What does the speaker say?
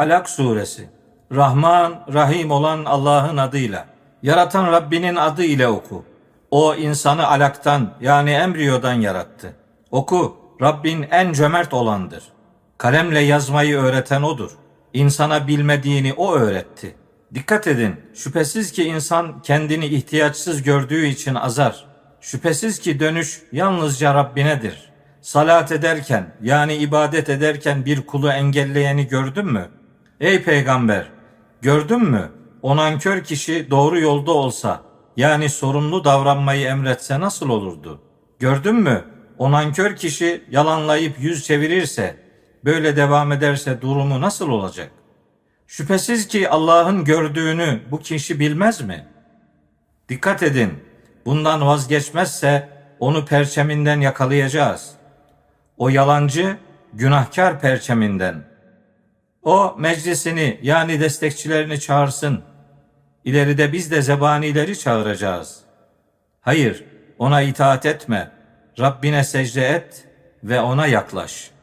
Alak suresi. Rahman, Rahim olan Allah'ın adıyla. Yaratan Rabbinin adı ile oku. O insanı alaktan yani embriyodan yarattı. Oku, Rabbin en cömert olandır. Kalemle yazmayı öğreten odur. İnsana bilmediğini o öğretti. Dikkat edin, şüphesiz ki insan kendini ihtiyaçsız gördüğü için azar. Şüphesiz ki dönüş yalnızca Rabbinedir. Salat ederken yani ibadet ederken bir kulu engelleyeni gördün mü? Ey peygamber, gördün mü? O nankör kişi doğru yolda olsa, yani sorumlu davranmayı emretse nasıl olurdu? Gördün mü? O nankör kişi yalanlayıp yüz çevirirse, böyle devam ederse durumu nasıl olacak? Şüphesiz ki Allah'ın gördüğünü bu kişi bilmez mi? Dikkat edin, bundan vazgeçmezse onu perçeminden yakalayacağız. O yalancı, günahkar perçeminden. O meclisini yani destekçilerini çağırsın. İleride biz de zebanileri çağıracağız. Hayır, ona itaat etme. Rabbine secde et ve ona yaklaş.''